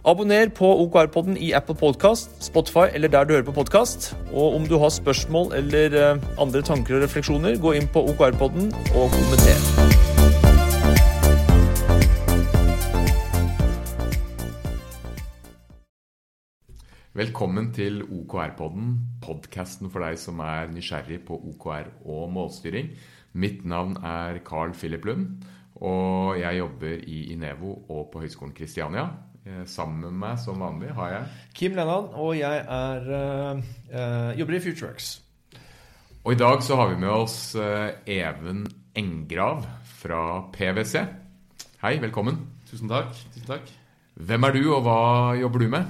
Abonner på OKR-podden i Apple Podcast, Spotify eller der du hører på podkast. Og om du har spørsmål eller eh, andre tanker og refleksjoner, gå inn på OKR-podden og kommenter. Velkommen til OKR-podden, podkasten for deg som er nysgjerrig på OKR og målstyring. Mitt navn er Carl Philip Lund, og jeg jobber i Inevo og på Høgskolen Kristiania. Eh, sammen med meg som vanlig har jeg Kim Lennan, og jeg er, uh, jobber i Futureworks. Og i dag så har vi med oss uh, Even Engrav fra PwC. Hei, velkommen. Tusen takk. Tusen takk. Hvem er du, og hva jobber du med?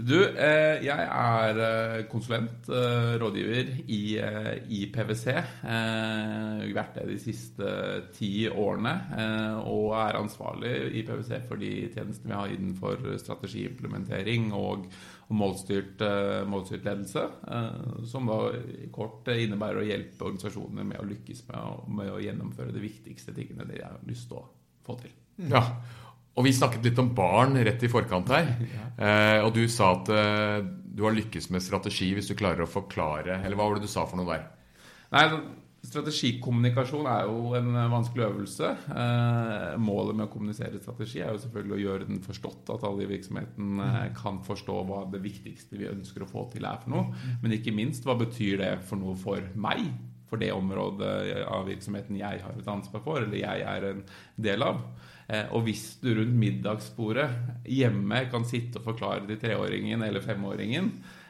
Du, eh, jeg er eh, konsulent, eh, rådgiver i, i PwC. Vært det de siste ti årene. Og er ansvarlig i PwC for de tjenestene vi har innenfor strategiimplementering og målstyrt, målstyrt, ledelse. Som da kort innebærer å hjelpe organisasjoner med å lykkes med å, med å gjennomføre de viktigste tingene de har lyst til å få til. Ja, og vi snakket litt om barn rett i forkant her. Eh, og du sa at eh, du har lykkes med strategi hvis du klarer å forklare Eller hva var det du sa for noe der? Nei, Strategikommunikasjon er jo en vanskelig øvelse. Eh, målet med å kommunisere strategi er jo selvfølgelig å gjøre den forstått. At alle i virksomheten eh, kan forstå hva det viktigste vi ønsker å få til, er for noe. Men ikke minst, hva betyr det for noe for meg? For det området av virksomheten jeg har et ansvar for, eller jeg er en del av. Eh, og hvis du rundt middagsbordet hjemme kan sitte og forklare til treåringen eller femåringen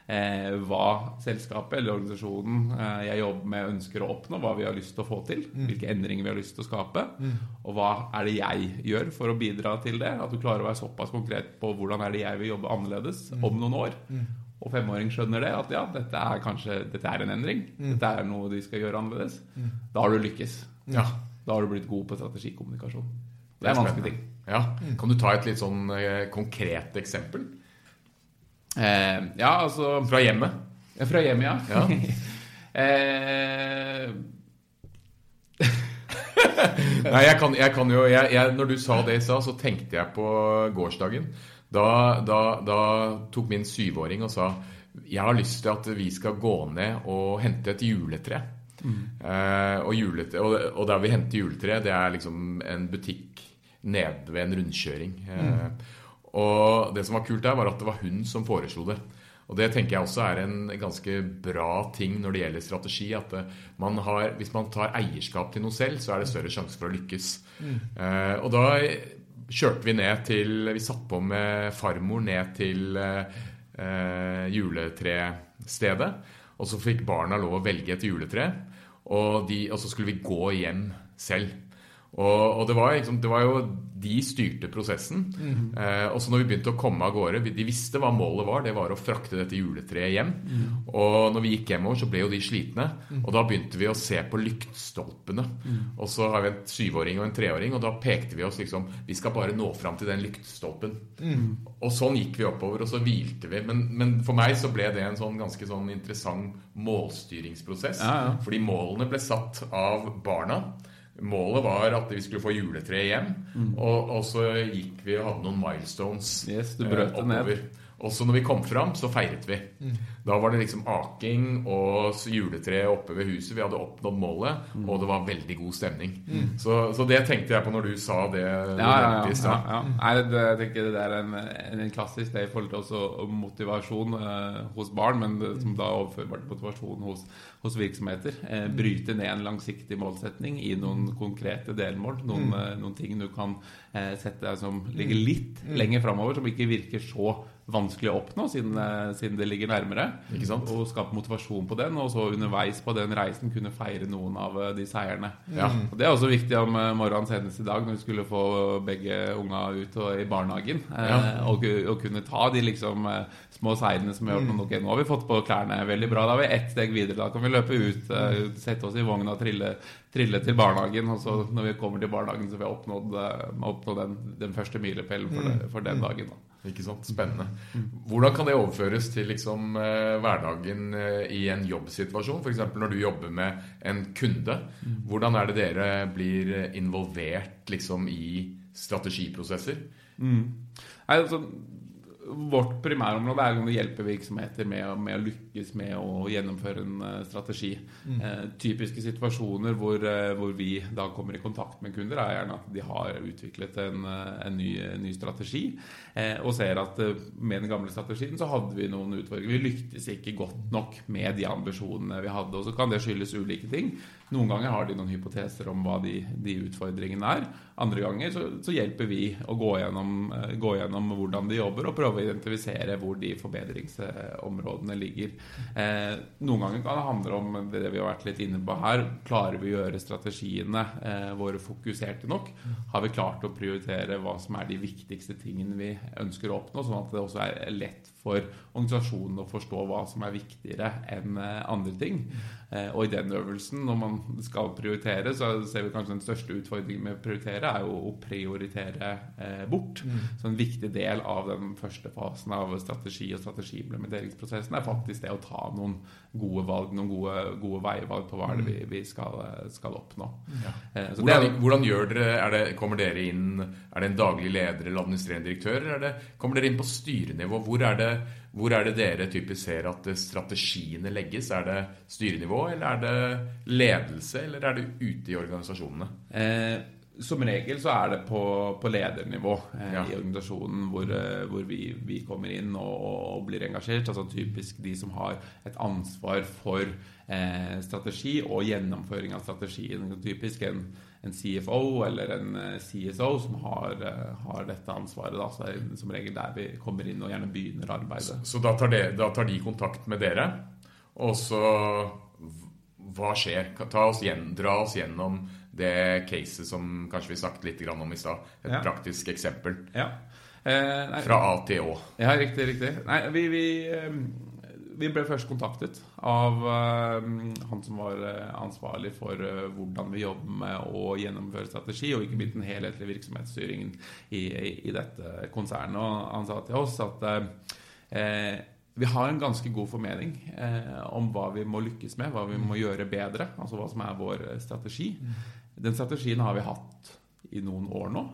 eh, hva selskapet eller organisasjonen eh, jeg jobber med, ønsker å oppnå, hva vi har lyst til å få til, mm. hvilke endringer vi har lyst til å skape, mm. og hva er det jeg gjør for å bidra til det, at du klarer å være såpass konkret på hvordan er det jeg vil jobbe annerledes mm. om noen år. Og femåring skjønner det, at ja, dette er kanskje dette er en endring. Dette er noe de skal gjøre annerledes. Da har du lykkes. Ja. Da har du blitt god på strategikommunikasjon. Det er en vanskelig ting. Ja. Kan du ta et litt sånn eh, konkret eksempel? Eh, ja, altså Fra hjemmet? Fra hjemmet, ja. ja. eh, Nei, jeg kan, jeg kan jo jeg, jeg, Når du sa det i stad, så tenkte jeg på gårsdagen. Da, da, da tok min syvåring og sa jeg har lyst til at vi skal gå ned og hente et juletre. Mm. Eh, og, juletre og, og, der vi henter juletre, det er liksom en butikk nede ved en rundkjøring. Mm. Og det som var kult der, var at det var hun som foreslo det. Og det tenker jeg også er en ganske bra ting når det gjelder strategi. At eh, man har, hvis man tar eierskap til noe selv, så er det større sjanse for å lykkes. Mm. Og da kjørte vi ned til Vi satt på med farmor ned til eh, juletrestedet. Og så fikk barna lov å velge et juletre, og, de, og så skulle vi gå hjem selv. Og, og det, var liksom, det, var jo De styrte prosessen. Mm -hmm. eh, og så når vi begynte å komme av gårde De visste hva målet var. Det var å frakte dette juletreet hjem. Mm. Og når vi gikk hjemover, så ble jo de slitne. Mm. Og da begynte vi å se på lyktstolpene. Og så har vi en syvåring og en treåring, og da pekte vi oss liksom Vi skal bare nå fram til den lyktstolpen. Og sånn gikk vi oppover, og så hvilte vi. Men, men, for meg så ble det en sånn ganske sånn interessant målstyringsprosess. Ja, ja. Fordi målene ble satt av barna. Målet var at vi skulle få juletreet hjem, mm. og, og, så gikk vi og hadde noen milestones yes, du brøt det ned. Også når vi kom fram, så feiret vi. Mm. Da var det liksom aking og juletre oppe ved huset. Vi hadde oppnådd målet, mm. og det var veldig god stemning. Mm. Så, så, det tenkte jeg på når du sa det. Ja, ja, ja, ja, ja. Nei, det, jeg tenker det er en, en klassisk det i forhold til også motivasjon eh, hos barn, men det, som da overfører motivasjon hos, hos virksomheter. Eh, bryte ned en langsiktig målsetning i noen konkrete delmål. Noen, mm. eh, noen ting du kan eh, sette deg som ligger litt lenger framover, som ikke virker så vanskelig å oppnå, siden, eh, siden det ligger nærmere. Ikke sant? Og skape motivasjon på den, og så underveis på den reisen kunne feire noen av eh, de seierne. Ja. Og Det er også viktig om eh, morgenen senest i dag, når vi skulle få begge unga ut og i barnehagen. Eh, Ja. og, og kunne ta de liksom små seirene som gjør at ok, nå har vi fått på klærne veldig bra. Da har vi ett steg videre. Da kan vi løpe ut, sette oss i vogna og trille, trille til barnehagen. Og så når vi kommer til barnehagen, så får vi oppnådd, eh, oppnådd den, den første milepælen for, det- for den dagen. da. Ikke sant? Spennende. Hvordan kan det overføres til liksom, eh, hverdagen eh, i en jobbsituasjon? F.eks. når du jobber med en kunde. Hvordan er det dere blir involvert liksom, i strategiprosesser? Nei, altså, vårt primærområde er å hjelpe virksomheter med, med å lykkes med å gjennomføre en strategi. strategi. Eh, typiske situasjoner hvor, eh, hvor vi da kommer i kontakt med kunder, er gjerne at de har utviklet en, eh, en ny, ny strategi, eh, og ser at eh, med den gamle strategien så hadde vi noen utfordringer. Vi lyktes ikke godt nok med de ambisjonene vi hadde, og så kan det skyldes ulike ting. Noen ganger har de noen hypoteser om hva de, de utfordringene er. Andre ganger så, så hjelper vi å gå gjennom, eh, gå gjennom hvordan de jobber, og prøve identifisere hvor de forbedringsområdene ligger. Eh, noen ganger kan det handle om det vi har vært litt inne på her. Klarer vi å gjøre strategiene eh, våre fokuserte nok? Har vi klart å prioritere hva som er de viktigste tingene vi ønsker å oppnå, sånn at det også er lett for organisasjonen å forstå hva som er viktigere enn eh, andre ting? Eh, og i den øvelsen, når man skal prioritere, så ser vi kanskje den største utfordringen med å prioritere er jo å prioritere eh, bort. Så en viktig del av den første fasen av strategi- og strategiimplementeringsprosessen er faktisk det å ta noen gode valg, noen gode, gode veivalg på hva det vi, vi skal, skal oppnå. Ja. så det er, Hvordan, hvordan gjør dere, er det, Kommer dere inn Er det en daglig leder eller administrerende direktør? Eller er det, kommer dere inn på styrenivå? Hvor er, det, hvor er det dere typisk ser at strategiene legges? Er det styrenivå, eller er det ledelse, eller er det ute i organisasjonene? Eh, som regel så er det på, på ledernivå eh, Ja. i organisasjonen hvor, eh, hvor vi, vi kommer inn og, og blir engasjert. Altså typisk de som har et ansvar for eh, strategi og gjennomføring av strategien. Typisk en, en CFO eller en eh, CSO som har, eh, har dette ansvaret. Da. Så det er som regel der vi kommer inn og gjerne begynner arbeidet. Så da tar, de, da tar de kontakt med dere, og så Hva skjer? Ta oss igjen, dra oss gjennom det caset som kanskje vi snakket litt om i stad. Et Ja. praktisk eksempel. Ja. Eh, Fra A til Å. Ja, riktig, riktig. Nei, vi, vi, eh, vi ble først kontaktet av eh, han som var eh, ansvarlig for eh, hvordan vi jobber med å gjennomføre strategi, og ikke minst den helhetlige virksomhetsstyringen i, i, i dette konsernet. Og han sa til oss at eh, vi har en ganske god formening eh, om hva vi må lykkes med, hva vi må gjøre bedre, altså hva som er vår strategi. Den strategien har vi hatt i noen år nå.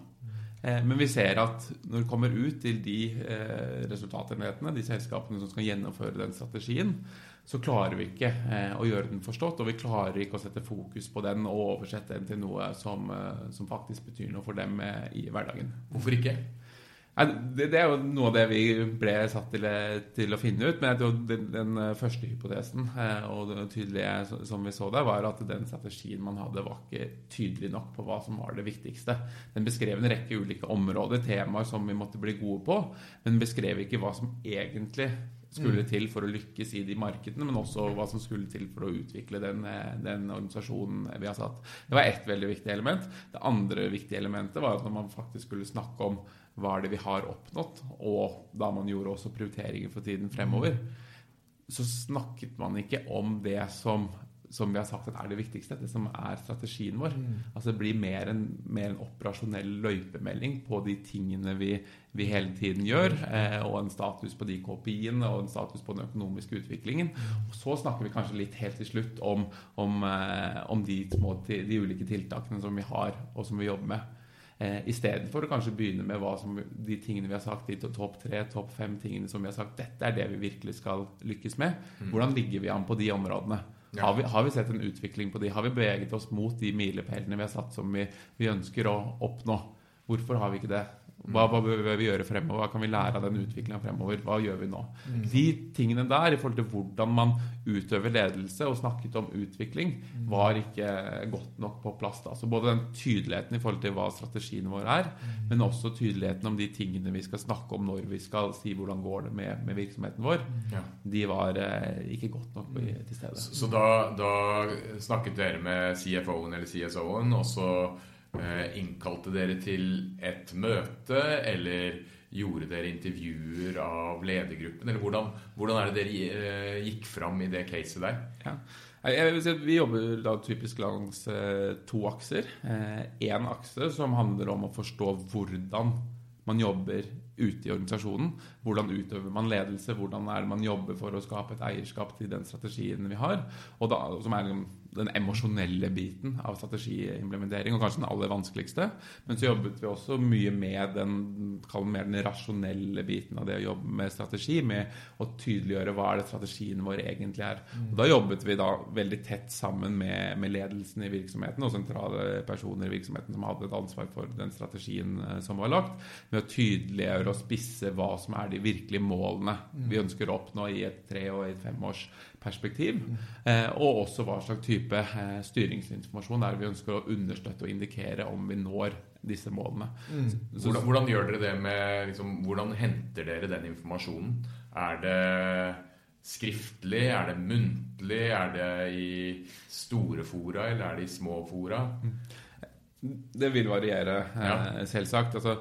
Eh, Men vi ser at når det kommer ut til de eh, resultatenhetene, de selskapene som skal gjennomføre den strategien, så klarer vi ikke eh, å gjøre den forstått, og vi klarer ikke å sette fokus på den og oversette den til noe som, som faktisk betyr noe for dem i hverdagen. Hvorfor ikke? Det, det er jo noe av det vi ble satt til, til å finne ut. Men den, den første hypotesen eh, og det tydelige som vi så der, var at den strategien man hadde, var ikke tydelig nok på hva som var det viktigste. Den beskrev en rekke ulike områder, temaer som vi måtte bli gode på, men beskrev ikke hva som egentlig skulle til for å lykkes i de markedene, men også hva som skulle til for å utvikle den, eh, den organisasjonen vi har satt. Det var ett veldig viktig element. Det andre viktige elementet var at når man faktisk skulle snakke om hva er det vi har oppnådd, og da man gjorde også prioriteringer for tiden fremover, så snakket man ikke om det som, som vi har sagt at er det viktigste, det som er strategien vår. Altså det blir mer en, mer en operasjonell løypemelding på de tingene vi, vi hele tiden gjør, eh, og en status på de KPI-ene og en status på den økonomiske utviklingen. Og så snakker vi kanskje litt helt til slutt om, om, eh, om de, små, de ulike tiltakene som vi har, og som vi jobber med. Eh, Istedenfor å kanskje begynne med som, de tingene vi har sagt, de topp tre, topp fem tingene som vi har sagt, dette er det vi virkelig skal lykkes med. Hvordan ligger vi an på de områdene? Ja. Har, vi, har vi sett en utvikling på de? Har vi beveget oss mot de milepælene vi har satt som vi, vi ønsker å oppnå? Hvorfor har vi ikke det? Hva, hva bør vi gjøre fremover? Hva kan vi lære av den utviklinga fremover? Hva gjør vi nå? De tingene der i forhold til hvordan man utøver ledelse og snakket om utvikling, var ikke godt nok på plass. da. Så både den tydeligheten i forhold til hva strategien vår er, men også tydeligheten om de tingene vi skal snakke om når vi skal si hvordan går det med, med virksomheten vår, Ja. de var eh, ikke godt nok på, til stede. Så så da, da snakket dere med CFO-en eller CSO-en, og så innkalte dere til et møte, eller gjorde dere intervjuer av ledergruppen? Eller hvordan, hvordan er det dere eh, gikk fram i det caset der? Ja. Vi jobber da typisk langs eh, to akser. Én akse som handler om å forstå hvordan man jobber ute i organisasjonen. Hvordan utøver man ledelse, hvordan er det man jobber for å skape et eierskap til den strategien vi har. Og da, som er liksom den emosjonelle biten av strategiimplementering, og kanskje den aller vanskeligste. Men så jobbet vi også mye med den, mer den rasjonelle biten av det å jobbe med strategi, med å tydeliggjøre hva er det strategien vår egentlig er. Og da jobbet vi da veldig tett sammen med, med ledelsen i virksomheten og sentrale personer i virksomheten som hadde et ansvar for den strategien eh, som var lagt, med å tydeliggjøre og spisse hva som er de virkelige målene vi ønsker å oppnå i et tre- og et femårsperspektiv. Eh, og også hva slags type eh, styringsinformasjon er det vi ønsker å understøtte og indikere om vi når disse målene. Mm. Hvordan, hvordan gjør dere det med liksom, Hvordan henter dere den informasjonen? Er det skriftlig? Er det muntlig? Er det i store fora, eller er det i små fora? Det vil variere, eh, Ja. selvsagt. Altså,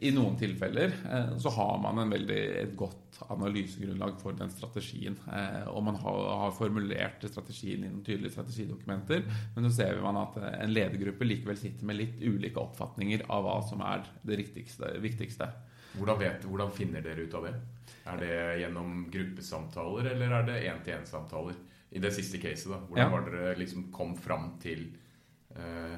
I noen tilfeller så har man en veldig, et godt analysegrunnlag for den strategien. Eh, og man har, har formulert strategien i noen tydelige strategidokumenter. Men så ser man at eh, en ledergruppe likevel sitter med litt ulike oppfatninger av hva som er det riktigste, viktigste. Hvordan, vet, hvordan finner dere ut av det? Er det gjennom gruppesamtaler, eller er det én-til-én-samtaler? I det siste caset, da. Hvordan Ja. dere liksom kom fram til eh,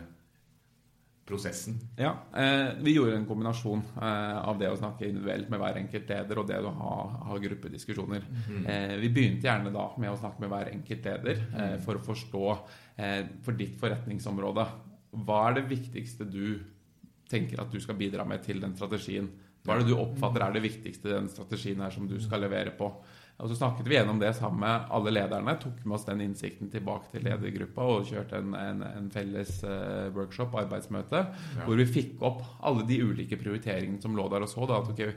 prosessen? Ja, eh, Vi gjorde en kombinasjon eh, av det å snakke individuelt med hver enkelt leder og det å ha, ha gruppediskusjoner. eh, vi begynte gjerne da med å snakke med hver enkelt leder eh, for å forstå eh, for ditt forretningsområde hva er det viktigste du tenker at du skal bidra med til den strategien. Hva er det du oppfatter er det viktigste den strategien er som du skal levere på? Og så snakket vi gjennom det sammen med alle lederne, tok med oss den innsikten tilbake til ledergruppa og kjørte en, en, en felles eh, workshop, arbeidsmøte, Ja. hvor vi fikk opp alle de ulike prioriteringene som lå der og så. Da, at okay,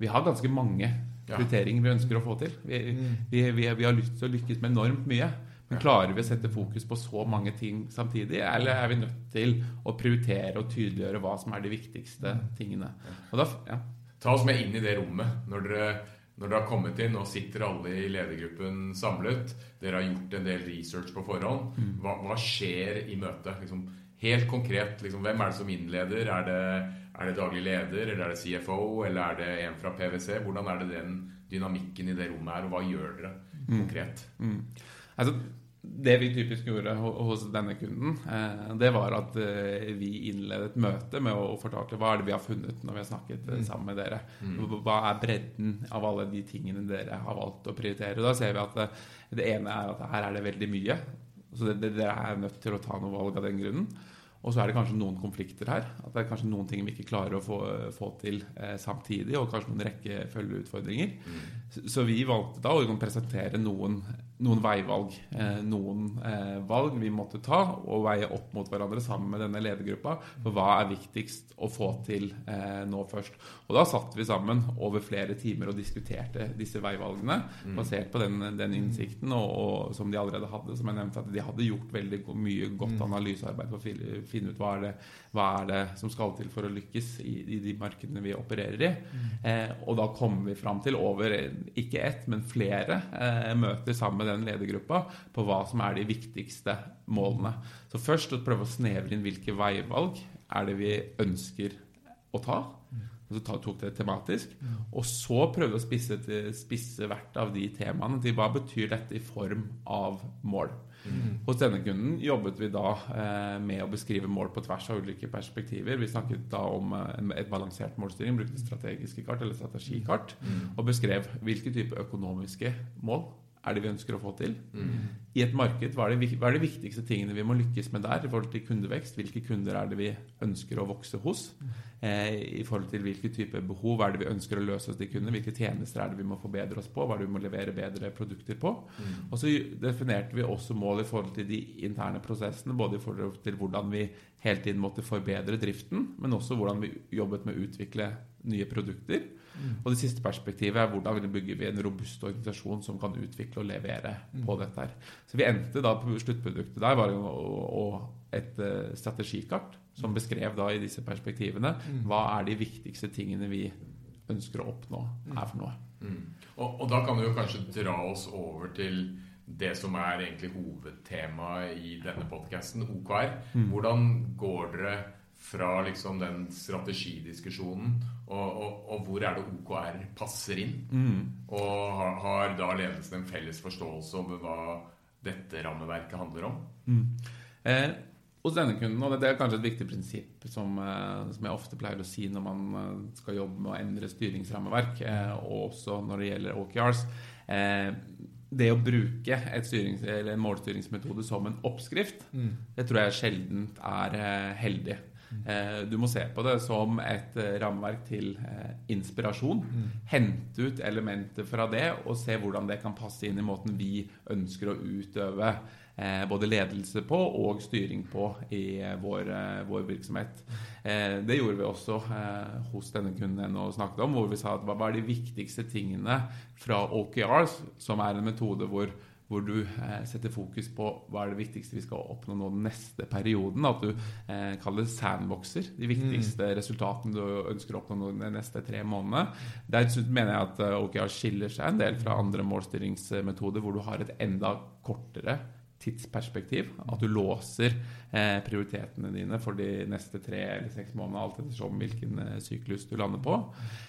vi har ganske mange prioriteringer vi ønsker å få til. Vi, vi, vi, vi har lyst til å lykkes med enormt mye. Men klarer vi å sette fokus på så mange ting samtidig, eller er vi nødt til å prioritere og tydeliggjøre hva som er de viktigste tingene? Og da, ja. Ta oss med inn i det rommet når dere, når dere har kommet inn og sitter alle i ledergruppen samlet. Dere har gjort en del research på forhånd. Hva, hva skjer i møtet? Liksom, helt konkret, liksom, hvem er det som innleder? Er det, er det daglig leder, eller er det CFO, eller er det en fra PwC? Hvordan er det den dynamikken i det rommet er, og hva gjør dere konkret? Mm. Altså, det vi typisk gjorde hos denne kunden, eh, det var at eh, vi innledet møte med å fortelle hva er det vi har funnet når vi har snakket eh, sammen med dere. Hva er bredden av alle de tingene dere har valgt å prioritere. Da ser vi at det ene er at her er det veldig mye. Så dere er nødt til å ta noe valg av den grunnen. Og så er det kanskje noen konflikter her. At det er kanskje noen ting vi ikke klarer å få, få til eh, samtidig, og kanskje noen rekkefølgeutfordringer. Så, så vi valgte da å liksom presentere noen, noen veivalg. Eh, noen eh, valg vi måtte ta og veie opp mot hverandre sammen med denne ledergruppa. For hva er viktigst å få til eh, nå først? Og da satt vi sammen over flere timer og diskuterte disse veivalgene. Basert på den, den innsikten og, og som de allerede hadde. Som jeg nevnte at De hadde gjort veldig mye godt analysearbeid for å finne ut hva er, det, hva er det som skal til for å lykkes i, i de markedene vi opererer i. Eh, og da kommer vi fram til over ikke ett, men flere eh, møter sammen med den ledergruppa på hva som er de viktigste målene. Så først å prøve å snevre inn hvilke veivalg er det vi ønsker å ta. Og så tok det tematisk. Og så prøve å spisse, til, spisse hvert av de temaene til hva betyr dette i form av mål. Hos denne kunden jobbet vi da eh, med å beskrive mål på tvers av ulike perspektiver. Vi snakket da om eh, et balansert målstyring, brukte strategiske kart eller strategikart, og beskrev hvilke type økonomiske mål er det vi ønsker å få til? Mm. I et marked, hva er, det, hva er, de viktigste tingene vi må lykkes med der i forhold til kundevekst? Hvilke kunder er det vi ønsker å vokse hos? Eh, I forhold til hvilke type behov er det vi ønsker å løse hos de kundene? Hvilke tjenester er det vi må forbedre oss på? Hva er det vi må levere bedre produkter på? Mm. Og så definerte vi også mål i forhold til de interne prosessene, både i forhold til hvordan vi hele tiden måtte forbedre driften, men også hvordan vi jobbet med å utvikle nye produkter. Mm. Og det siste perspektivet er hvordan vi bygger vi en robust organisasjon som kan utvikle og levere mm. på dette. her. Så vi endte da på sluttproduktet der var et uh, strategikart som beskrev da i disse perspektivene mm. hva er de viktigste tingene vi ønsker å oppnå her er for noe. Mm. Og, og, da kan du jo kanskje dra oss over til det som er egentlig hovedtemaet i denne podkasten, OKR. Mm. Hvordan går dere fra liksom den strategidiskusjonen, og, og, og, hvor er det OKR passer inn? Mm. Og har, har, da ledelsen en felles forståelse om hva dette rammeverket handler om? Mm. Eh, hos denne kunden, og det er kanskje et viktig prinsipp som, eh, som, jeg ofte pleier å si når man eh, skal jobbe med å endre styringsrammeverk, eh, og også når det gjelder OKRs eh, det å bruke en målstyringsmetode som en oppskrift, mm. det tror jeg sjelden er heldig. Eh, du må se på det som et eh, rammeverk til eh, inspirasjon. Mm. Hente ut elementer fra det og se hvordan det kan passe inn i måten vi ønsker å utøve både ledelse på og styring på i vår, vår virksomhet. Det gjorde vi også hos denne kunden nå snakket om, hvor vi sa at hva er de viktigste tingene fra OKRs, som er en metode hvor hvor du eh, setter fokus på hva er det viktigste vi skal oppnå nå den neste perioden. At du eh, kaller det sandboxer. De viktigste mm. resultatene du ønsker å oppnå de neste tre månedene. Der mener jeg at eh, OKR skiller seg en del fra andre målstyringsmetoder hvor du har et enda kortere tidsperspektiv. At du låser eh, prioritetene dine for de neste tre eller seks månedene, alt ettersom hvilken eh, syklus du lander på.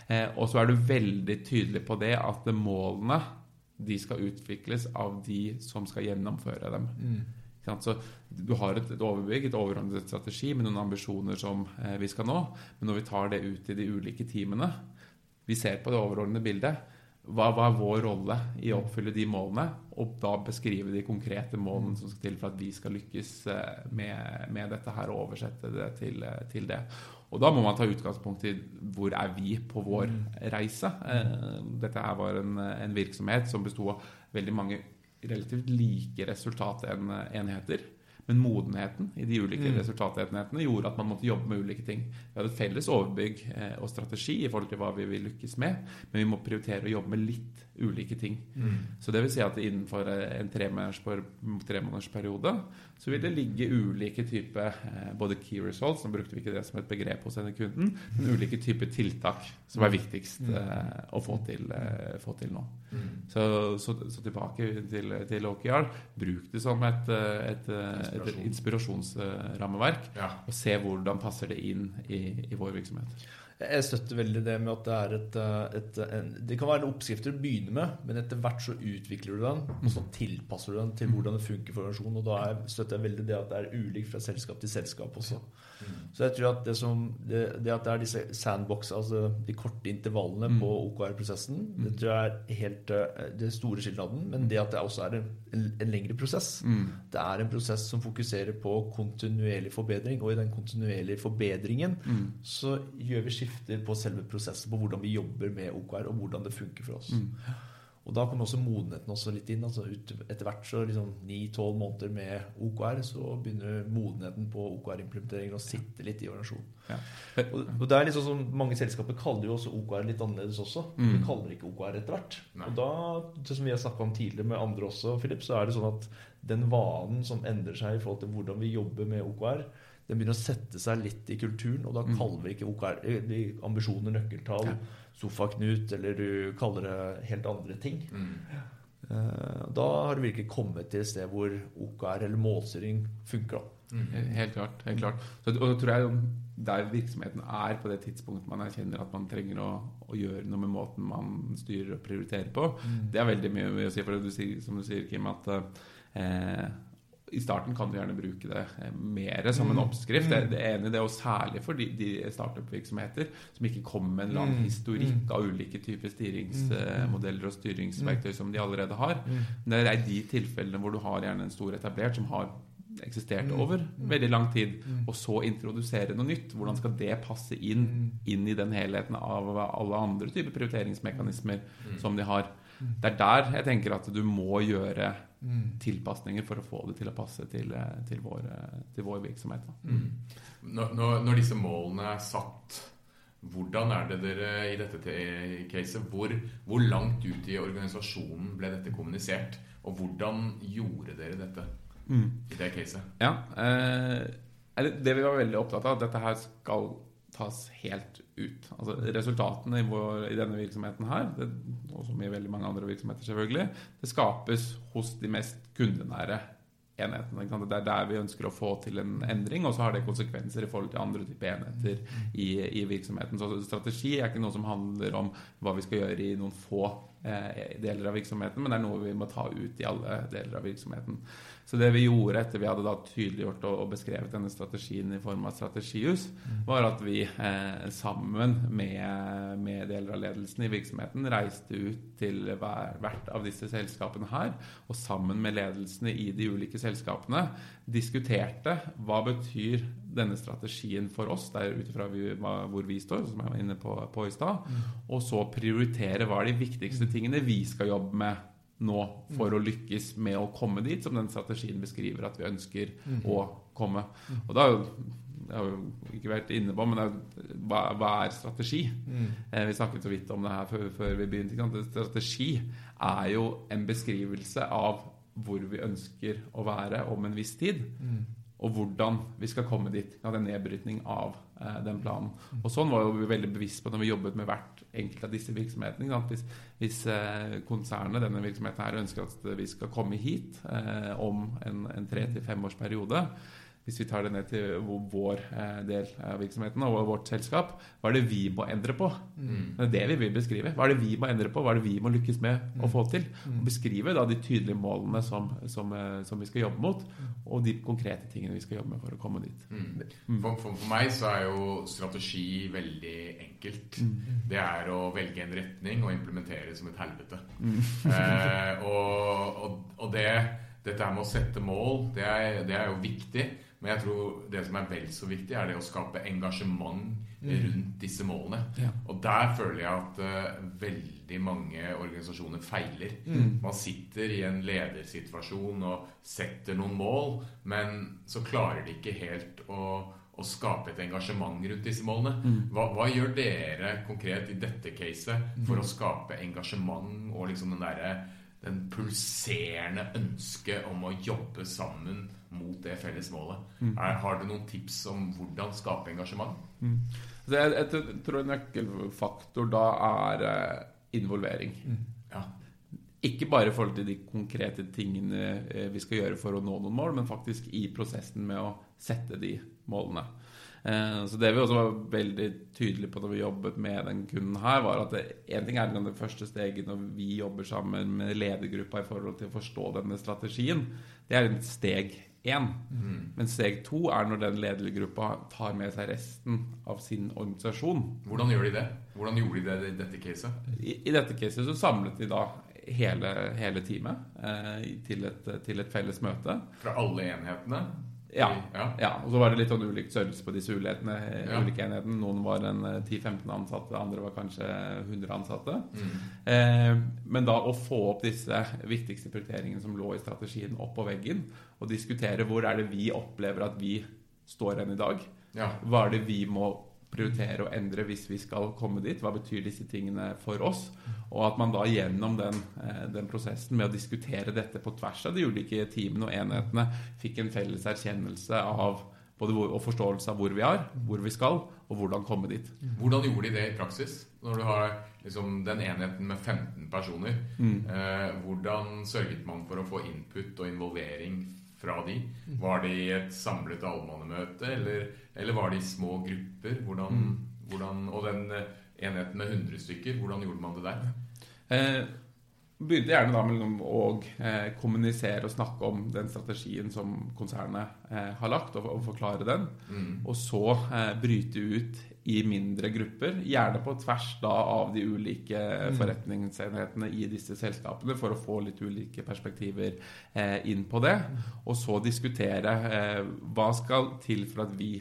Eh, og så er du veldig tydelig på det at målene de skal utvikles av de som skal gjennomføre dem. Mm. Så Du har et, et, overbygg, et overordnet strategi med noen ambisjoner som eh, vi skal nå. Men når vi tar det ut i de ulike teamene, vi ser på det overordnede bildet, hva, hva, er vår rolle i å oppfylle de målene? Og da beskrive de konkrete målene som skal til for at vi skal lykkes eh, med, med dette her og oversette det til, eh, til, det. Og da må man ta utgangspunkt i hvor er vi på vår reise. Eh, dette her var en, en virksomhet som besto av veldig mange relativt like resultatenheter. Men modenheten i de ulike mm. resultatenhetene gjorde at man måtte jobbe med ulike ting. Vi hadde et felles overbygg eh, og strategi i forhold til hva vi vil lykkes med, men vi må prioritere å jobbe med litt ulike ting. Mm. Så det vil si at innenfor eh, en tremånedersperiode så vil det ligge ulike typer eh, både key results, nå brukte vi ikke det som et begrep hos denne kunden, men ulike typer tiltak som er viktigst mm. eh, å få til, eh, få til nå. Mm. Så, så, så, tilbake til, til OKR. Bruk det som et, et, et, et inspirasjonsrammeverk, ja. og se hvordan passer det inn i, i vår virksomhet. Jeg støtter veldig det med at det er et, eh, et en, Det kan være en oppskrift du begynner med, men etter hvert så utvikler du den, og så tilpasser du den til hvordan det funker for organisasjonen. Og da støtter jeg veldig det at det er ulikt fra selskap til selskap også. Så jeg tror at det, som, det, det at det er disse sandbox, altså de korte intervallene mm. på OKR-prosessen, mm. det tror jeg er helt eh, det store skilnaden. Men det at det også er en, en, en lengre prosess. Mm. Det er en prosess som fokuserer på kontinuerlig forbedring, og i den kontinuerlige forbedringen mm. så gjør vi skifter på selve prosessen, på hvordan vi jobber med OKR, og hvordan det funker for oss. Mm. Og da kommer også modenheten også litt inn. altså Etter hvert så liksom ni-tolv måneder med OKR, så begynner modenheten på OKR-implementeringen å sitte litt i organisasjonen. Ja. Og, og, det er liksom som Mange selskaper kaller jo også OKR litt annerledes også. Mm. De kaller ikke OKR etter hvert. Nei. Og da, som vi har snakka om tidligere med andre også, Philip, så er det sånn at den vanen som endrer seg i forhold til hvordan vi jobber med OKR, den begynner å sette seg litt i kulturen, og da mm. kaller vi ikke OKR ambisjoner, nøkkeltall. Ja sofaknut, eller du kaller det helt andre ting. Mm. Eh, da har du virkelig kommet til et sted hvor OKR eller målstyring funker. Mm. Helt klart. helt klart. Så, og da tror jeg der virksomheten er på det tidspunktet man erkjenner at man trenger å, å gjøre noe med måten man styrer og prioriterer på, mm. det er veldig mye å si. For du, som du sier, Kim, at eh, i starten kan du gjerne bruke det eh, mer som en Mm. oppskrift. Det, det er enig i det, og særlig for de, de startup-virksomheter som ikke kommer med en lang Mm. historikk av ulike typer styringsmodeller og styringsverktøy som de allerede har. Men det er de tilfellene hvor du har gjerne en stor etablert som har eksistert over veldig lang tid, og så introdusere noe nytt. Hvordan skal det passe inn, inn i den helheten av alle andre typer prioriteringsmekanismer som de har? Det er der jeg tenker at du må gjøre tilpasninger for å få det til å passe til, eh, til, vår, eh, til vår virksomhet. Da. Når, når, når disse målene er satt, hvordan er det dere i dette te- caset hvor, hvor langt ut i organisasjonen ble dette kommunisert? Og hvordan gjorde dere dette i det caset? Ja, eh, det, det vi var veldig opptatt av, at dette her skal tas helt ut. Altså Resultatene i, vår, i denne virksomheten her, det, og som i veldig mange andre virksomheter selvfølgelig, det skapes hos de mest kundenære enhetene. Det er der vi ønsker å få til en endring, og så har det konsekvenser i forhold til andre typer enheter i, i virksomheten. Så strategi er ikke noe som handler om hva vi skal gjøre i noen få eh, deler av virksomheten, men det er noe vi må ta ut i alle deler av virksomheten. Så det vi gjorde etter vi hadde da tydeliggjort og, og beskrevet denne strategien i form av strategihus, var at vi eh, sammen med, med deler av ledelsen i virksomheten reiste ut til hver, hvert av disse selskapene her, og sammen med ledelsene i de ulike selskapene diskuterte hva betyr denne strategien for oss, der ut ifra hvor vi står, som jeg var inne på, på i stad, og så prioritere hva er de viktigste tingene vi skal jobbe med nå for å lykkes med å komme dit som den strategien beskriver at vi ønsker å komme. Og da jeg har jo ikke vært inne på, men er, hva, hva er strategi? Eh, vi snakket så vidt om det her før, før vi begynte. Strategi er jo en beskrivelse av hvor vi ønsker å være om en viss tid. Og hvordan vi skal komme dit. Vi hadde en nedbrytning av eh, den planen. Og sånn var vi veldig bevisst på når vi jobbet med hvert enkelt av disse virksomhetene. Hvis, hvis eh, konsernet, denne virksomheten her, ønsker at vi skal komme hit eh, om en, en tre til fem års periode, hvis vi tar det ned til vår eh, del av virksomheten og vårt selskap, hva er det vi må endre på? Det er det vi vil beskrive. Hva er det vi må endre på? Hva er det vi må lykkes med å få til? Og beskrive da de tydelige målene som, som, eh, som vi skal jobbe mot, og de konkrete tingene vi skal jobbe med for å komme dit. Mm. For, for, for meg så er jo strategi veldig enkelt. Det er å velge en retning og implementere som et helvete. Eh, og og, og det, dette her med å sette mål, det er, det er jo viktig. Men jeg tror det som er vel så viktig, er det å skape engasjement rundt disse målene. Ja. Og der føler jeg at uh, veldig mange organisasjoner feiler. Man sitter i en ledersituasjon og setter noen mål, men så klarer de ikke helt å, å skape et engasjement rundt disse målene. Hva, hva gjør dere konkret i dette caset for å skape engasjement og liksom den derre den pulserende ønsket om å jobbe sammen mot det felles målet. Er, har du noen tips om hvordan skape engasjement? Så jeg, jeg tror en nøkkelfaktor da er involvering. involvering. Ja. Ikke bare i forhold til de konkrete tingene eh, vi skal gjøre for å nå noen mål, men faktisk i prosessen med å sette de målene. Eh, Så det vi også var veldig tydelige på når vi jobbet med den kunden her, var at én ting er liksom det første steget når vi jobber sammen med ledergruppa i forhold til å forstå denne strategien. Det er steg én. Men steg to er når den ledergruppa tar med seg resten av sin organisasjon. Hvordan gjør de det? Hvordan gjorde de det i dette caset? I, I dette caset så samlet de da hele, hele teamet eh, til, et, til et felles møte. Fra alle enhetene? Ja, Ja. Og så var det litt sånn ulikt størrelse på disse ulighetene, Ja. ulike enhetene. Noen var en eh, 10-15 ansatte, andre var kanskje 100 ansatte. Mm. Eh, men da å få opp disse viktigste prioriteringene som lå i strategien, opp på veggen, og diskutere hvor er det vi opplever at vi står hen i dag. Ja. Hva er det vi må prioritere og endre hvis vi skal komme dit? Hva betyr disse tingene for oss? Og at man da gjennom den, eh, den prosessen med å diskutere dette på tvers av de ulike teamene og enhetene fikk en felles erkjennelse av både hvor, og forståelse av hvor vi er, hvor vi skal, og hvordan komme dit. Hvordan gjorde de det i praksis? Når du har liksom den enheten med 15 personer, eh, hvordan sørget man for å få input og involvering fra de? Var det i et samlet allmannemøte, eller, eller var det i små grupper? Hvordan, hvordan, og den eh, enheten med 100 stykker, hvordan gjorde man det der? Eh, begynte gjerne da med å eh, kommunisere og snakke om den strategien som konsernet eh, har lagt, og, og, forklare den. Mm. Og så eh, bryte ut i mindre grupper, gjerne på tvers da av de ulike mm. forretningsenhetene i disse selskapene, for å få litt ulike perspektiver eh, inn på det. Og så diskutere eh, hva skal til for at vi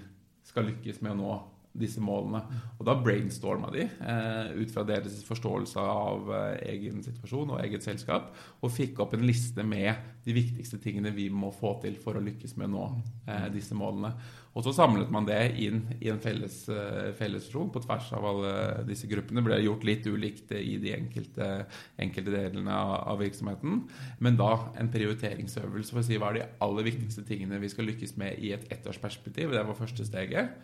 skal lykkes med å nå disse målene. Og da brainstorma de eh, ut fra deres forståelse av eh, egen situasjon og eget selskap, og fikk opp en liste med de viktigste tingene vi må få til for å lykkes med å nå eh, disse målene. Og så samlet man det inn i en felles, eh, på tvers av alle disse gruppene. Det ble gjort litt ulikt i de enkelte, enkelte delene av, av, virksomheten. Men da en prioriteringsøvelse for å si hva er de aller viktigste tingene vi skal lykkes med i et ettårsperspektiv. Det var første steget.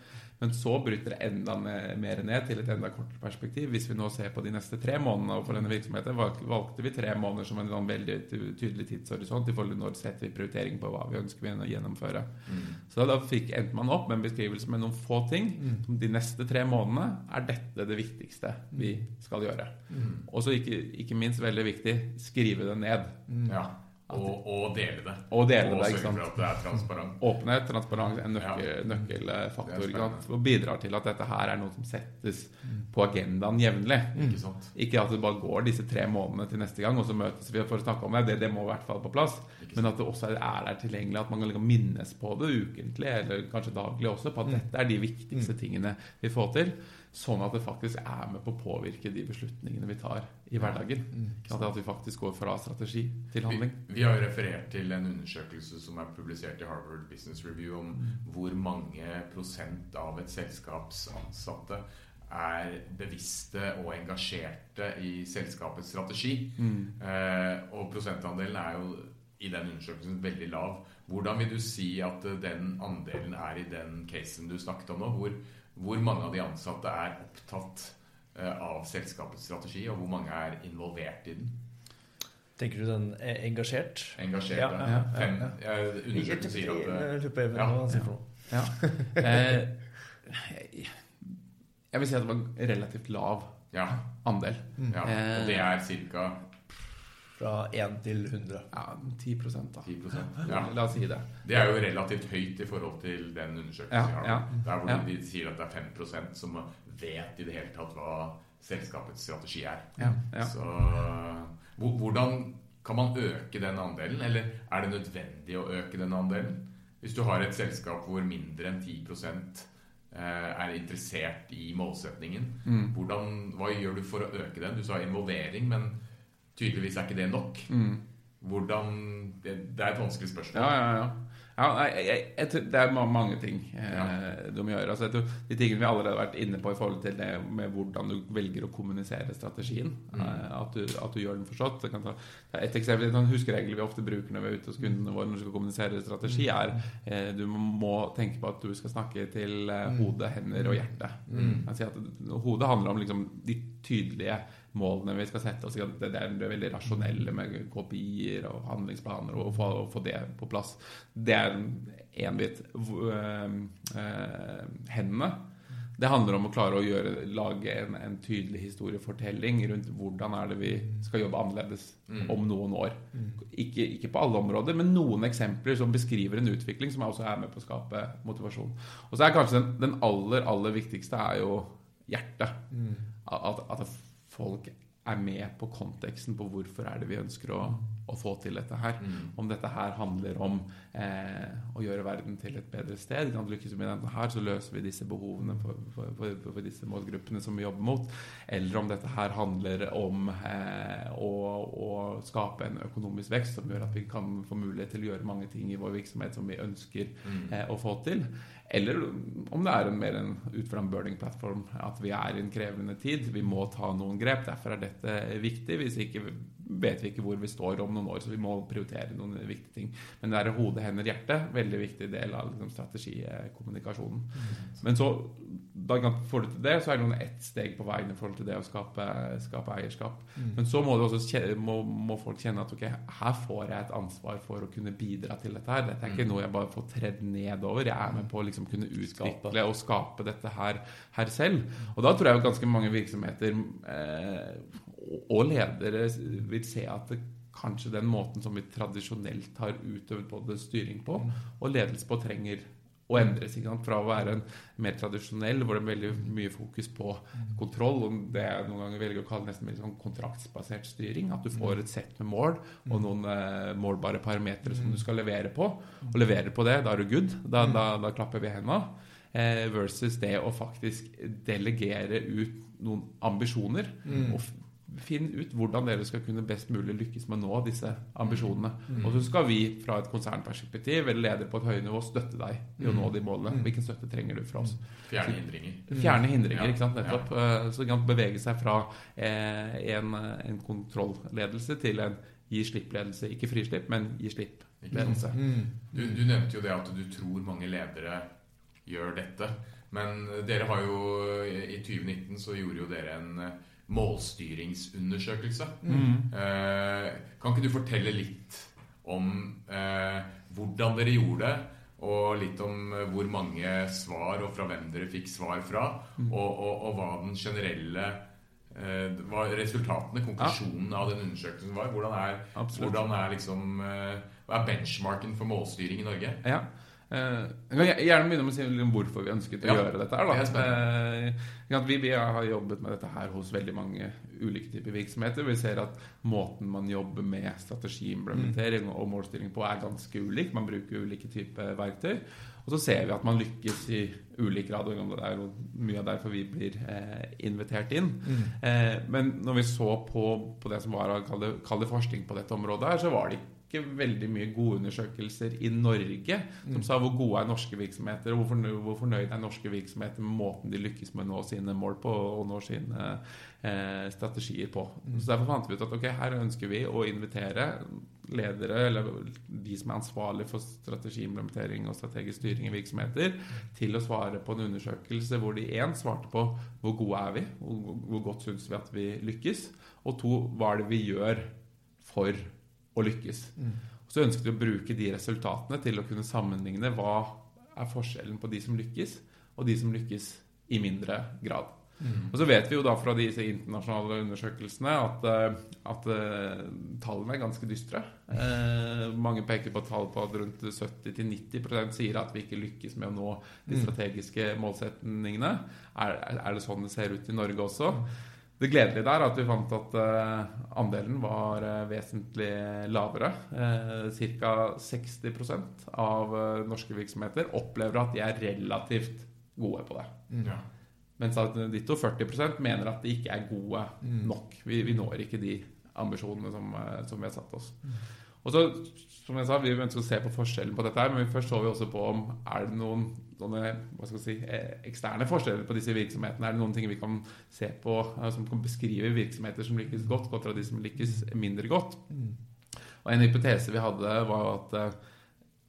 Men så bryter det enda mer ned til et enda kortere perspektiv. Hvis vi nå ser på de neste tre månedene og for denne virksomheten, valgte vi tre måneder som en sånn veldig tydelig tidshorisont i forhold til når setter vi prioritering på hva vi ønsker vi å gjennomføre. Mm. Så da fikk, endte man opp med en beskrivelse med noen få ting. Mm. De neste tre månedene er dette det viktigste vi skal gjøre. Mm. Og så ikke, ikke, minst veldig viktig skrive det ned. Mm. Ja. Og, og, dele det. Og dele det, ikke sant? for at det er transparent. Åpenhet, transparens, en nøkkel, ja. nøkkelfaktor. Og bidrar til at dette her er noe som settes på agendaen jevnlig. Ikke, ikke, at det bare går disse tre månedene til neste gang, og så møtes vi for å snakke om det. Det, det må i hvert fall på plass. Men at det også er der tilgjengelig, at man kan liksom minnes på det ukentlig, eller kanskje daglig også, på at mm. dette er de viktigste mm. tingene vi får til. Sånn at det faktisk er med på å påvirke de beslutningene vi tar i hverdagen. Mm, at vi faktisk går fra strategi til handling. Vi, vi har jo referert til en undersøkelse som er publisert i Harvard Business Review om mm. hvor mange prosent av et selskaps ansatte er bevisste og engasjerte i selskapets strategi. Mm. Eh, og prosentandelen er jo i den undersøkelsen veldig lav. Hvordan vil du si at den andelen er i den casen du snakket om nå? hvor hvor mange av de ansatte er opptatt eh, av selskapets strategi, og hvor mange er involvert i den? Tenker du den er engasjert? Engasjert, ja. ja, ja, Fem, jeg Undersøkelsen sier at Jeg lurer på hva han sier for noe. Eh, jeg vil si at det var relativt lav andel. Ja, og det er ca. Fra 1 til 100. Ja, 10 da. 10%, ja. La oss si det. Det er jo relativt høyt i forhold til den undersøkelsen ja, ja, Der hvor ja. de sier at det er 5% som vet i det hele tatt hva selskapets strategi er. Så hvordan kan man øke den andelen, eller er det nødvendig å øke den andelen? Hvis du har et selskap hvor mindre enn 10 eh, er interessert i målsetningen, mm. hvordan, hva gjør du for å øke den? Du sa involvering, men Tydeligvis er ikke det nok. Mm. Hvordan det, det, er et vanskelig spørsmål. Ja, ja, ja. ja jeg, jeg, jeg, det er mange ting eh, du må gjøre. Altså, de tingene vi allerede har vært inne på i forhold til det med hvordan du velger å kommunisere strategien. Mm. Eh, at, du, at, du, gjør den forstått. Det kan ta, et eksempel, En sånn huskeregel vi ofte bruker når vi er ute hos kundene våre når vi skal kommunisere strategi, mm. er eh, du må tenke på at du skal snakke til eh, mm. hode, hender og hjerte. Mm. Altså, at Hodet handler om liksom, de tydelige målene vi skal sette oss. Det, det er veldig rasjonelle med kopier og handlingsplaner og få, og få det på plass. Det er én bit. Hendene. Det handler om å klare å gjøre, lage en, en, tydelig historiefortelling rundt hvordan er det vi skal jobbe annerledes mm. om noen år. Mm. Ikke, ikke, på alle områder, men noen eksempler som beskriver en utvikling som også er med på å skape motivasjon. Og så er kanskje den, den aller, aller viktigste er jo hjertet. Mm. At, at folk er med på konteksten på hvorfor er det vi ønsker å, å få til dette her. Mm. Om dette her handler om eh, å gjøre verden til et bedre sted. Kan lykkes med dette her, så løser vi disse behovene for, for, for, for, disse målgruppene som vi jobber mot. Eller om dette her handler om eh, å, å, skape en økonomisk vekst som gjør at vi kan få mulighet til å gjøre mange ting i vår virksomhet som vi ønsker mm. eh, å få til. Eller om det er en mer en, ut fra en burning-plattform at vi er i en krevende tid. Vi må ta noen grep. Derfor er dette viktig. Hvis ikke vet vi ikke hvor vi står om noen år, så vi må prioritere noen viktige ting. Men det er hode, hender, hjerte. Veldig viktig del av liksom, strategikommunikasjonen. Men så, da får du til det, så er det noen ett steg på veien i forhold til det å skape, skape eierskap. Mm. Men så må, også, må, må, folk kjenne at ok, her får jeg et ansvar for å kunne bidra til dette her. Dette er ikke mm. noe jeg bare får tredd nedover. Jeg er med på å liksom kunne utvikle og skape dette her, her, selv. Og da tror jeg ganske mange virksomheter eh, og ledere vil se at det, kanskje den måten som vi tradisjonelt har utøvd både styring på og ledelse på, trenger å endres. Fra å være en mer tradisjonell, hvor det er veldig mye fokus på kontroll, og det jeg noen ganger velger å kalle nesten mer sånn kontraktsbasert styring. At du får et sett med mål og noen eh, målbare parametere som du skal levere på. Og leverer på det, da er du good. Da, da, da klapper vi henda. Eh, versus det å faktisk delegere ut noen ambisjoner. Mm. og Finn ut hvordan dere skal kunne best mulig lykkes med å nå disse ambisjonene. Mm. Og så skal vi fra et konsernperspektiv eller leder på et høyere nivå støtte deg i å nå de målene. Mm. Hvilken støtte trenger du fra oss? Fjerne hindringer. Fjerne hindringer, ikke sant, nettopp. Ja. Eh, så kan bevege seg fra eh, en, en kontrollledelse til en gi slipp-ledelse. Ikke frislipp, men gi slipp-ledelse. Mm. Du, du nevnte jo det at du tror mange ledere gjør dette. Men dere har jo i 2019 så gjorde jo dere en målstyringsundersøkelse. Mm. Eh, kan ikke du fortelle litt om eh, hvordan dere gjorde det? Og litt om eh, hvor mange svar, og fra hvem dere fikk svar fra. Mm. Og, og, og, hva den generelle eh, hva resultatene, konklusjonen ja. av den undersøkelsen var. Hvordan er, hvordan er, liksom, hva er benchmarken for målstyring i Norge? Ja, jeg kan gjerne begynne med å si hvorfor vi ønsket å ja, gjøre dette. her da. Vi, vi, har jobbet med dette her hos veldig mange ulike typer virksomheter. Vi ser at måten man jobber med strategiimplementering og målstilling på, er ganske ulik. Man bruker ulike typer verktøy. Og så ser vi at man lykkes i ulik grad. og Det er jo mye av derfor vi blir eh, invitert inn. Mm. Eh, men når vi så på, på det som var å kalle forskning på dette området, her, så var det ikke ikke veldig mye gode undersøkelser i Norge som mm. sa hvor gode er norske virksomheter, og hvor fornøyd er norske virksomheter med måten de lykkes med å nå sine mål på og nå sine eh, strategier på. Mm. Så Derfor fant vi ut at ok, her ønsker vi å invitere ledere, eller de som er ansvarlig for strategiimplementering og strategisk styring i virksomheter, til å svare på en undersøkelse hvor de én svarte på hvor gode er vi, hvor godt syns vi at vi lykkes, og to hva er det vi gjør for å lykkes. Mm. Så ønsket vi å bruke de resultatene til å kunne sammenligne hva er forskjellen på de som lykkes, og de som lykkes i mindre grad. Mm. Og så vet vi jo da fra disse internasjonale undersøkelsene at, eh, at uh, tallene er ganske dystre. Eh, mange peker på tall på at rundt 70-90 sier at vi ikke lykkes med å nå de mm. strategiske målsetningene. Er, er, det sånn det ser ut i Norge også? Det gledelige der er at vi fant at uh, andelen var uh, vesentlig lavere. Uh, Ca. 60 av norske virksomheter opplever at de er relativt gode på det. Mm. Ja. Mens at ditto 40 mener at de ikke er gode mm. nok. Vi, vi, når ikke de ambisjonene som, som vi har satt oss. Mm. Og så, som jeg sa, Vi ønsker å se på forskjellen på dette, her, men først så vi også på om er det noen sånne, hva skal vi si, eh, eksterne forskjeller på disse virksomhetene. Er det noen ting vi kan se på eh, som kan beskrive virksomheter som lykkes godt, kontra de som lykkes mindre godt? Mm. Og En hypotese vi hadde, var at eh,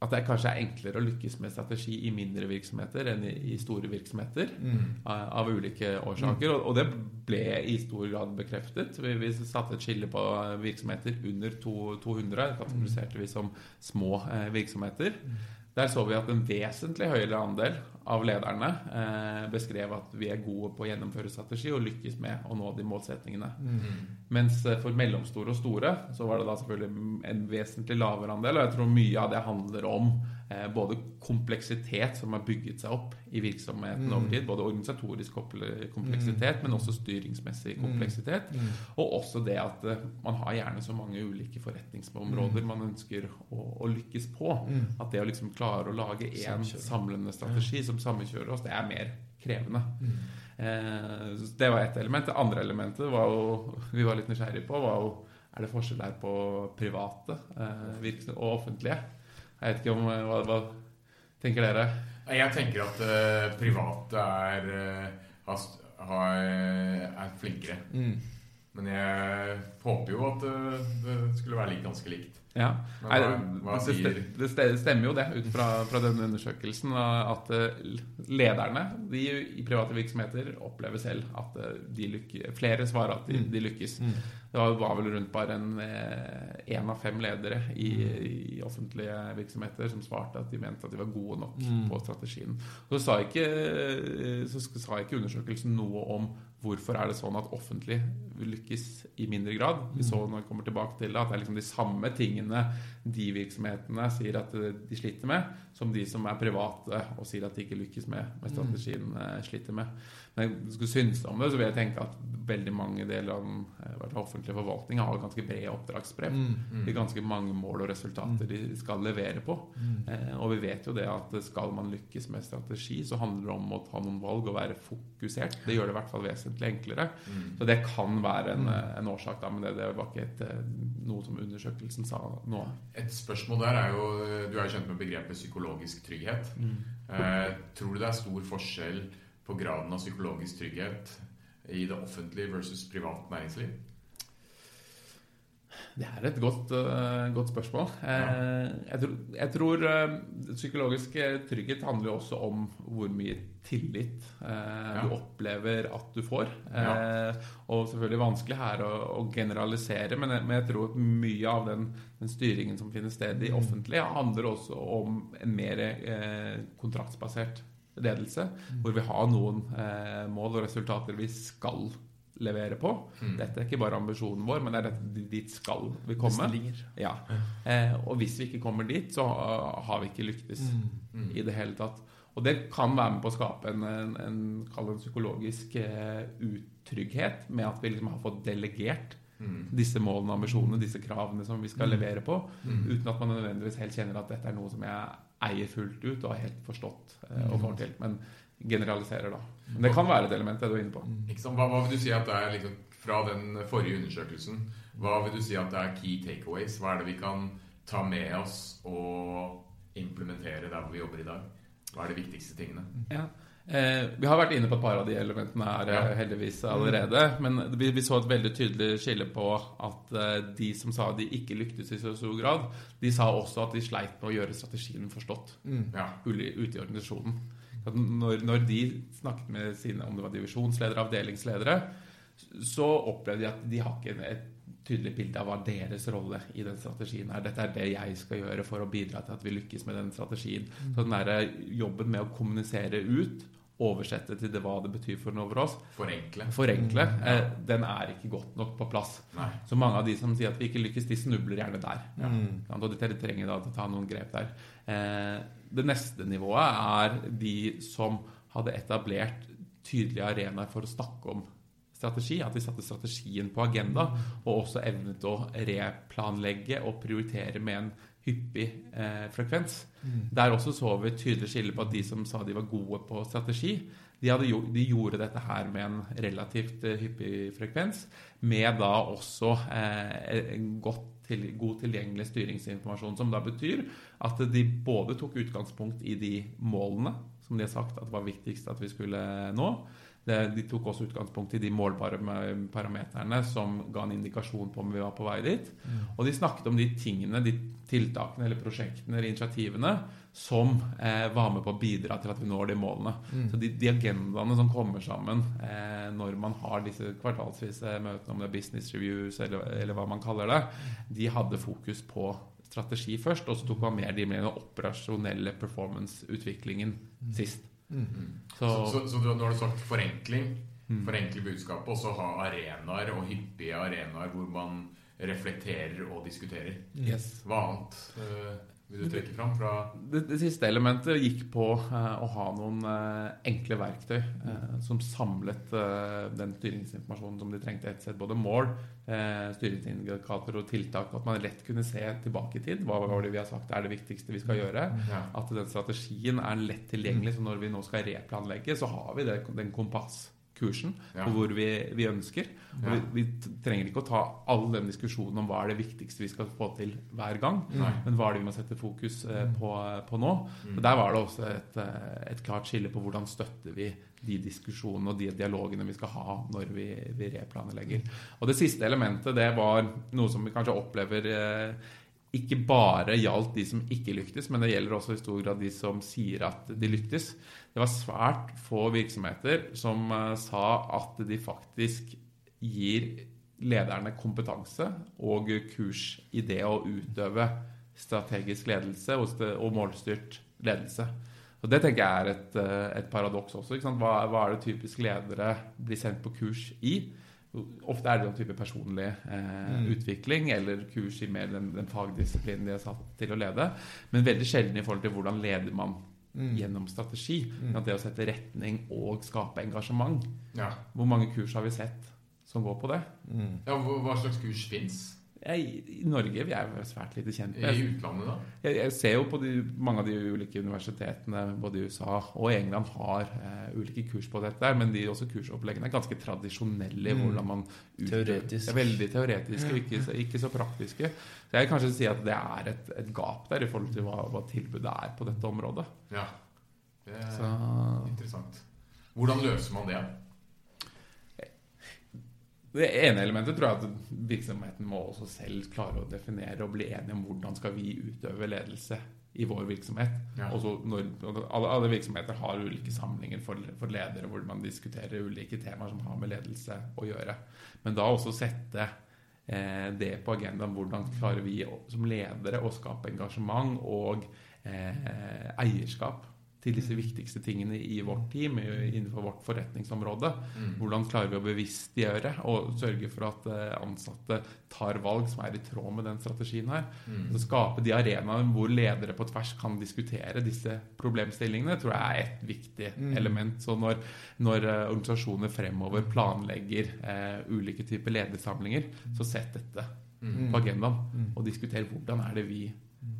at det kanskje er enklere å lykkes med strategi i mindre virksomheter enn i, store virksomheter. Mm. Av, ulike årsaker. Mm. Og, og, det ble i stor grad bekreftet. Vi, vi satte et skille på virksomheter under to, 200. Kategoriserte vi som små eh, virksomheter. Mm. Der så vi at en vesentlig høyere andel av lederne eh, beskrev at vi er gode på å gjennomføre strategi og lykkes med å nå de målsettingene. Mm. Mens eh, for mellomstore og store så var det da selvfølgelig en vesentlig lavere andel. Og jeg tror mye av det handler om både kompleksitet som har bygget seg opp i virksomheten mm. over tid. Både organisatorisk kompleksitet, mm. men også styringsmessig mm. kompleksitet. Mm. Og også det at eh, man har gjerne så mange ulike forretningsområder mm. man ønsker å, å lykkes på. At det å liksom klare å lage én samlende strategi som sammenkjører oss, det er mer krevende. Mm. Eh, det var ett element. Det andre elementet var jo, vi var litt nysgjerrige på, var jo er det forskjell der på private eh, og offentlige. Jeg vet ikke om eh, hva, hva tenker dere? Jeg tenker at uh, private er, uh, har, er flinkere. Mm. Men jeg håper jo at uh, det skulle være like, ganske likt. Ja. Hva- hva det, det, det stemmer jo det, ut fra, fra denne undersøkelsen, at eh, lederne de i private virksomheter opplever selv at eh, de lykke, flere svarer at de, Mm. de lykkes. Det var, vel rundt bare en én av fem ledere i, i offentlige virksomheter som svarte at de mente at de var gode nok på strategien. Så sa, ikke, så sa ikke undersøkelsen noe om hvorfor er det sånn at offentlig lykkes i mindre grad. Vi så når vi kommer tilbake til det, at det er liksom de samme tingene de virksomhetene sier at de sliter med, som de som er private og sier at de ikke lykkes med, med strategien, eh, sliter med. Men hvis skulle synes om det, så vil jeg tenke at veldig mange deler av eh, offentlige forvaltning har ganske brede oppdragsbrev. Det er ganske mange mål og resultater de skal levere på. Eh, og vi vet jo det at skal man lykkes med strategi, så handler det om å ta noen valg og være fokusert. Det gjør det i hvert fall vesentlig enklere. Så det kan være en, eh, en årsak, da, men det, det var ikke et, eh, noe som undersøkelsen sa nå. Et spørsmål der er jo Du er kjent med begrepet psykologisk trygghet. Eh, tror du det er stor forskjell på graden av psykologisk trygghet i det offentlige versus privat næringsliv? Det er et godt, uh, godt spørsmål. Ja. jeg, tror, jeg tror uh, psykologisk trygghet handler jo også om hvor mye tillit eh, du opplever at du får. Eh, og selvfølgelig vanskelig her å, å generalisere, men jeg, men jeg tror mye av den, den styringen som finner sted i offentlig, handler også om en mer eh, kontraktsbasert ledelse, hvor vi har noen eh, mål og resultater vi skal levere på. Dette er ikke bare ambisjonen vår, men det er dette dit skal vi komme. Ja. Eh, og hvis vi ikke kommer dit, så uh, har vi ikke lyktes i det hele tatt. Og det kan være med på å skape en, en, en, en psykologisk eh, utrygghet med at vi liksom har fått delegert disse målene og ambisjonene, disse kravene som vi skal levere på, uten at man nødvendigvis helt kjenner at dette er noe som jeg eier fullt ut og har helt forstått eh, og får til. Men generaliserer, da. Men det kan være et element, det du er inne på. Ikke sant? Hva, hva vil du si at det er liksom, fra den forrige undersøkelsen? Hva vil du si at det er key takeaways? Hva er det vi kan ta med oss og implementere der hvor vi jobber i dag? Hva er de viktigste tingene? Ja. Eh, vi har vært inne på et par av de elementene her eh, Ja. heldigvis allerede. Men vi, vi så et veldig tydelig skille på at eh, de som sa de ikke lyktes i så stor grad, de sa også at de sleit med å gjøre strategien forstått Ja. ute i organisasjonen. Når, når de snakket med sine om det var divisjonsledere, avdelingsledere, så opplevde de at de har ikke et tydelig bilde av hva deres rolle i den strategien er. Dette er det jeg skal gjøre for å bidra til at vi lykkes med den strategien. Så den der jobben med å kommunisere ut, oversette til det hva det betyr for noe for oss, Forenkle. forenkle, eh, den er ikke godt nok på plass. Nei. Så mange av de som sier at vi ikke lykkes, de snubler gjerne der. Ja. Og de trenger da å ta noen grep der. Eh, det neste nivået er de som hadde etablert tydelige arenaer for å snakke om strategi. At de satte strategien på agenda, og også evnet å replanlegge og prioritere med en hyppig eh, frekvens. Der også så vi et tydelig skille på at de som sa de var gode på strategi, de, hadde de gjorde dette her med en relativt eh, hyppig frekvens, med da også eh, godt til, god tilgjengelig styringsinformasjon, som da betyr at de både tok utgangspunkt i de målene som de har sagt at var viktigst at vi skulle nå. Det, de tok også utgangspunkt i de målbare parameterne som ga en indikasjon på om vi var på vei dit. Og de snakket om de tingene, de tiltakene eller prosjektene eller initiativene som eh, var med på å bidra til at vi når de målene. Så de, de agendaene som kommer sammen eh, når man har disse kvartalsvise møtene, om det er business reviews eller, eller hva man kaller det, de hadde fokus på strategi først, og så tok man mer de mer operasjonelle performance-utviklingen sist. Så, Så, så, så du, nå har du sagt forenkling. Forenkle budskapet, og så ha arenaer og hyppige arenaer hvor man reflekterer og diskuterer. yes. Hva annet eh, vil du trekke fram fra Det, det siste elementet gikk på uh, å ha noen uh, enkle verktøy uh, som samlet den styringsinformasjonen som de trengte. Et sett både mål, styringsindikatorer og tiltak. At man lett kunne se tilbake i tid. Hva var det vi har sagt er det viktigste vi skal gjøre? Ja. At den strategien er lett tilgjengelig. Så når vi nå skal replanlegge, så har vi det, den kompasskursen Ja. på hvor vi, vi ønsker. Og Ja. vi, vi trenger ikke å ta all den diskusjonen om hva er det viktigste vi skal få til hver gang. Nei. Men hva er det vi må sette fokus eh, på, på nå? Mm. Der var det også et, eh, et klart skille på hvordan støtter vi de diskusjonene og de dialogene vi skal ha når vi, vi replanlegger. Og det siste elementet det var noe som vi kanskje opplever eh, ikke bare gjaldt de som ikke lyktes, men det gjelder også i stor grad de som sier at de lyktes. Det var svært få virksomheter som uh, sa at de faktisk gir lederne kompetanse og kurs i det å utøve strategisk ledelse og, målstyrt ledelse. Og Det tenker jeg er et, eh, et paradoks også. Hva, hva, er det typisk ledere blir sendt på kurs i? Ofte er det en type personlig eh, mm. utvikling eller kurs i mer den, den, fagdisiplinen de er satt til å lede. Men veldig sjelden i forhold til hvordan leder man mm. gjennom strategi. Mm. Det å sette retning og skape engasjement. Ja. Hvor mange kurs har vi sett som går på det? Mm. Ja, hva slags kurs fins? I Norge vi er svært lite kjent med. I utlandet, da? Jeg, jeg ser jo på de, mange av de ulike universitetene både i USA og England har uh, ulike kurs på dette. Men de også kursoppleggene er ganske tradisjonelle i mm. hvordan man Teoretisk. Er veldig teoretiske og ikke, ikke, så praktiske. Så jeg vil kanskje si at det er et, et gap der i forhold til hva, hva, tilbudet er på dette området. Ja, det er så. interessant. Hvordan løser man det? Det ene elementet tror jeg at virksomheten må også selv klare å definere og bli enige om hvordan skal vi utøve ledelse i vår virksomhet. Ja. Når, alle, alle, virksomheter har ulike samlinger for, for, ledere hvor man diskuterer ulike temaer som har med ledelse å gjøre. Men da også sette eh, det på agendaen. Hvordan klarer vi som ledere å skape engasjement og eh, eierskap til disse viktigste tingene i vårt team, innenfor vårt forretningsområde. Mm. Hvordan klarer vi å bevisstgjøre og sørge for at eh, ansatte tar valg som er i tråd med den strategien her. Mm. Så skape de arenaene hvor ledere på tvers kan diskutere disse problemstillingene, tror jeg er et viktig mm. element. Så når, når uh, organisasjoner fremover planlegger eh, ulike typer ledersamlinger, så sett dette på agendaen og diskuter hvordan er det vi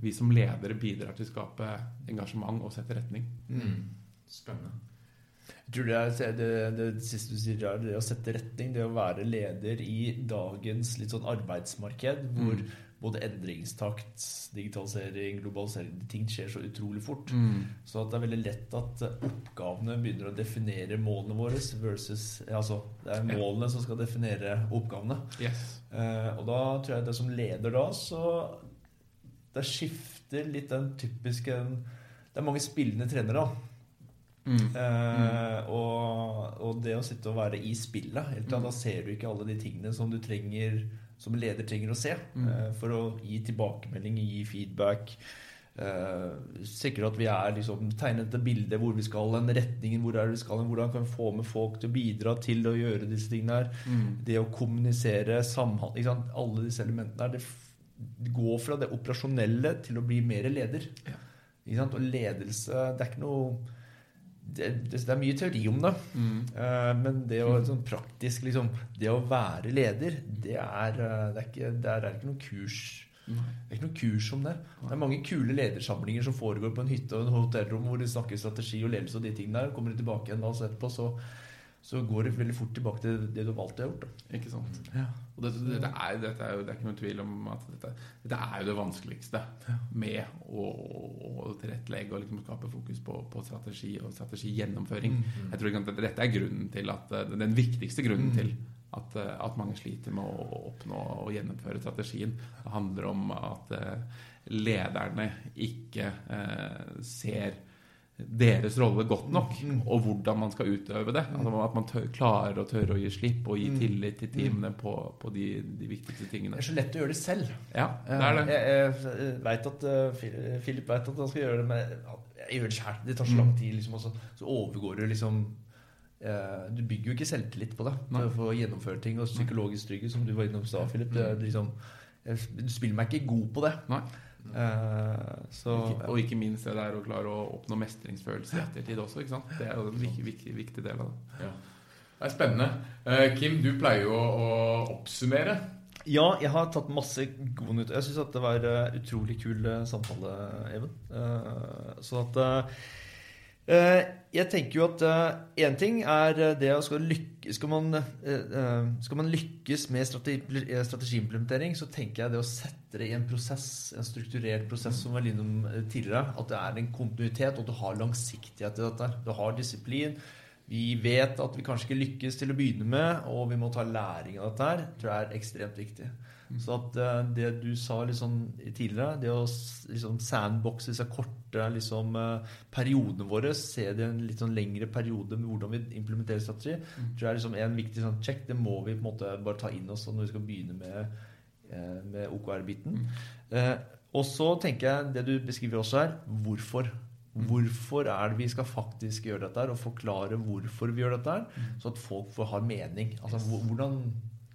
vi som ledere bidrar til å skape engasjement og sette retning. Mm. Spennende. Jeg tror det, er, det, det, det, siste du sier, er det å sette retning. Det å være leder i dagens litt sånn arbeidsmarked, hvor mm. både endringstakt, digitalisering, globalisering Ting skjer så utrolig fort. Mm. Så det er veldig lett at oppgavene begynner å definere målene våre versus Altså, det er målene som skal definere oppgavene. Yes. Eh, og da tror jeg det som leder da, så det skifter litt den typiske Det er mange spillende trenere, da. Mm. Eh, og, og, det å sitte og være i spillet helt mm. Da ser du ikke alle de tingene som du trenger som leder trenger å se mm. eh, for å gi tilbakemelding, gi feedback. Uh, sikre at vi er liksom, tegnet et bilde hvor vi skal, den retningen hvor er vi skal, hvordan kan vi få med folk til å bidra til å gjøre disse tingene her. Mm. Det å kommunisere, samhandle alle disse elementene her. Det gå fra det operasjonelle til å bli mer leder. Ja. Og ledelse Det er ikke noe det, det, det er mye teori om det. Mm. Uh, men det å sånn praktisk liksom, Det å være leder, det er, uh, det er ikke, der er ikke noe kurs. Mm. Det er ikke noe kurs om det. Det er mange kule ledersamlinger som foregår på en hytte og en hotellrom hvor de snakker strategi og ledelse og de tingene der. Kommer de tilbake igjen da og etterpå, så så går det veldig fort tilbake til det du alltid har gjort. Da. Ikke sant? Ja. Og det, det, det, er, dette, er jo, det er ikke noen tvil om at dette, dette er jo det vanskeligste ja. med å, å tilrettelegge og liksom skape fokus på, på, strategi og strategigjennomføring. Mm. Jeg tror ikke at Dette er grunnen til at, den viktigste grunnen mm. til at, at, mange sliter med å oppnå og gjennomføre strategien. Det handler om at eh, lederne ikke eh, ser deres rolle godt nok, mm. og hvordan man skal utøve det. Altså at man tør, klarer å tørre å gi slipp og gi mm. tillit til teamene på, på de, de, viktigste tingene. Det er så lett å gjøre det selv. Ja, det er det. Jeg, jeg, jeg vet at uh, Philip vet at han skal gjøre det, men jeg gjør det sjæl. Det tar så lang mm. tid, liksom, og så, så overgår du liksom uh, Du bygger jo ikke selvtillit på det for å gjennomføre ting. Og psykologisk trygghet, som du var innom sa, Philip. Det er liksom, du spiller meg ikke god på det. Nei. Uh, så, ikke, og ikke minst det der å klare å oppnå mestringsfølelse i ettertid også. Det er jo en viktig, viktig, viktig del av det. Ja. Det er spennende. Uh, Kim, du pleier jo å, å, oppsummere. Ja, jeg har tatt masse gode nytt. Jeg syns det var uh, utrolig kul samtale, Even. så at Eh, jeg tenker jo at én eh, ting er eh, det å skal lykkes skal man, skal man lykkes med strategiimplementering, så tenker jeg det å sette det i en prosess, en strukturert prosess, som var innom tidligere, at det er en kontinuitet, og at du har langsiktighet i dette. Du har disiplin. Vi vet at vi kanskje ikke lykkes til å begynne med, og vi må ta læring av dette her. tror jeg er ekstremt viktig. Så at uh, det du sa liksom tidligere, det å liksom sandboxe disse korte liksom, uh, periodene våre, se det i en litt sånn lengre periode med hvordan vi implementerer strategi, tror jeg er liksom en viktig sånn check. Det må vi på en måte bare ta inn oss når vi skal begynne med, uh, med OKR-biten. Eh, og så tenker jeg det du beskriver også her, hvorfor. Hvorfor er det vi skal faktisk gjøre dette her, og forklare hvorfor vi gjør dette her, så at folk får ha mening. Altså hvordan,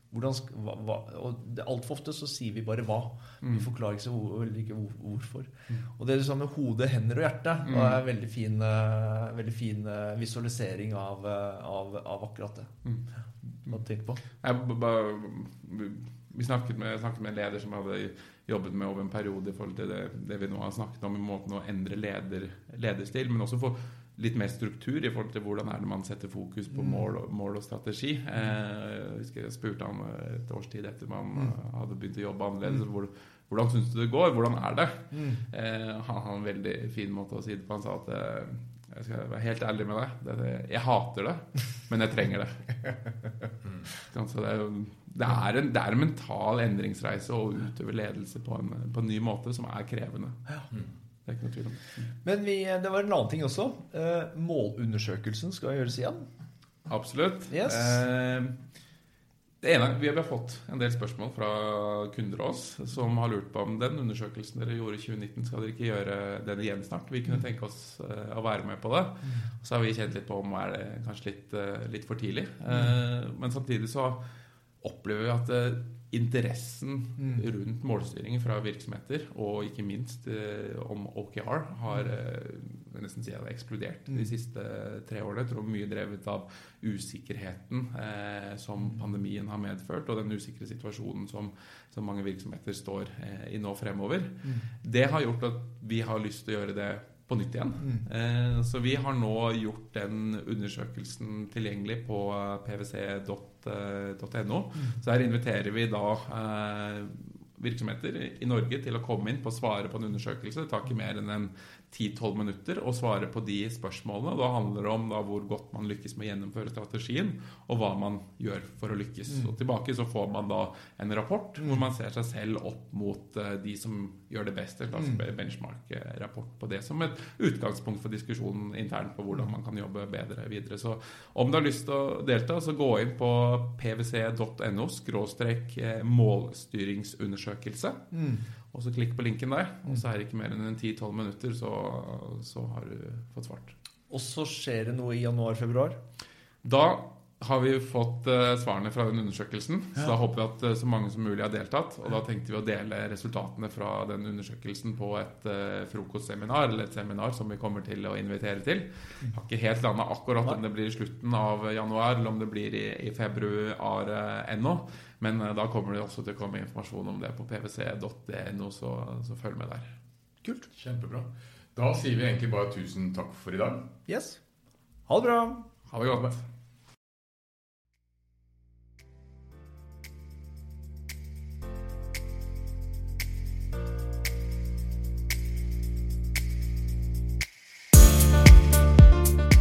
hvordan hva, hva, og Altfor ofte så sier vi bare hva. Vi forklarer ikke så veldig ikke hvor, hvorfor. Og det er det samme med hode, hender og hjerte. Og det er en veldig fin, eh, veldig fin eh, visualisering av, eh, av, av akkurat det. Tenker du på? Jeg, vi snakket med, snakket med en leder som hadde jobbet med over en periode i forhold til det, det vi nå har snakket om, i måten å endre leder, lederstil, men også få litt mer struktur i forhold til hvordan er det man setter fokus på mål, og- mål og strategi. Eh, jeg husker jeg spurte han et års tid etter man eh, hadde begynt å jobbe annerledes. Hvor, hvordan syns du det går? Hvordan er det? Eh, han har en veldig fin måte å si det på. Han sa at eh, jeg skal være helt ærlig med deg. Jeg hater det, men jeg trenger det. Så det, er jo, det, er en, det er en mental endringsreise å utøve ledelse på en, på en ny måte som er krevende. Det er ikke noe tvil om. Men vi, det var en annen ting også. Eh, målundersøkelsen skal gjøres igjen. Absolutt. Yes. Eh, det ene, Vi har fått en del spørsmål fra kunder av oss som har lurt på om den undersøkelsen dere gjorde i 2019, skal dere ikke gjøre den igjen snart? Vi kunne tenke oss eh, å være med på det. Så har vi kjent litt på om er det kanskje litt, eh, litt for tidlig. Eh, men samtidig så opplever vi at eh, interessen rundt målstyring fra virksomheter, og ikke minst eh, om OKR, har eh, nesten si eksplodert de siste tre årene. Jeg tror mye drevet av usikkerheten eh, som pandemien har medført, og den usikre situasjonen som, som mange virksomheter står i nå fremover. Det har gjort at vi har lyst til å gjøre det på nytt igjen. Mm. så vi har nå gjort den undersøkelsen tilgjengelig på pwc.no. Så her inviterer vi da eh, virksomheter i Norge til å komme inn på å svare på en undersøkelse. Det tar ikke mer enn en 10-12 minutter å svare på de spørsmålene. Da handler det om da hvor godt man lykkes med å gjennomføre strategien, og hva man gjør for å lykkes. Og tilbake så får man da en rapport hvor man ser seg selv opp mot eh, de som gjør det best. En slags benchmark-rapport på det som et utgangspunkt for diskusjonen internt på hvordan man kan jobbe bedre videre. Så om du har lyst til å delta, så gå inn på pwc.no målstyringsundersøkelse. Mm. Og så klikk på linken der, og så er det ikke mer enn 10-12 minutter, så, så har du fått svart. Og så skjer det noe i januar-februar. Da har vi fått uh, svarene fra den undersøkelsen, så da håper vi at uh, så mange som mulig har deltatt. Og da tenkte vi å dele resultatene fra den undersøkelsen på et uh, frokostseminar, eller et seminar som vi kommer til å invitere til. Jeg har ikke helt landa akkurat om det blir i slutten av januar, eller om det blir i, i februar ennå. Men da kommer det også til å komme informasjon om det på pwc.no, så, så følg med der. Kult. Kjempebra. Da sier vi egentlig bare tusen takk for i dag. Yes. Ha det bra. Ha det godt.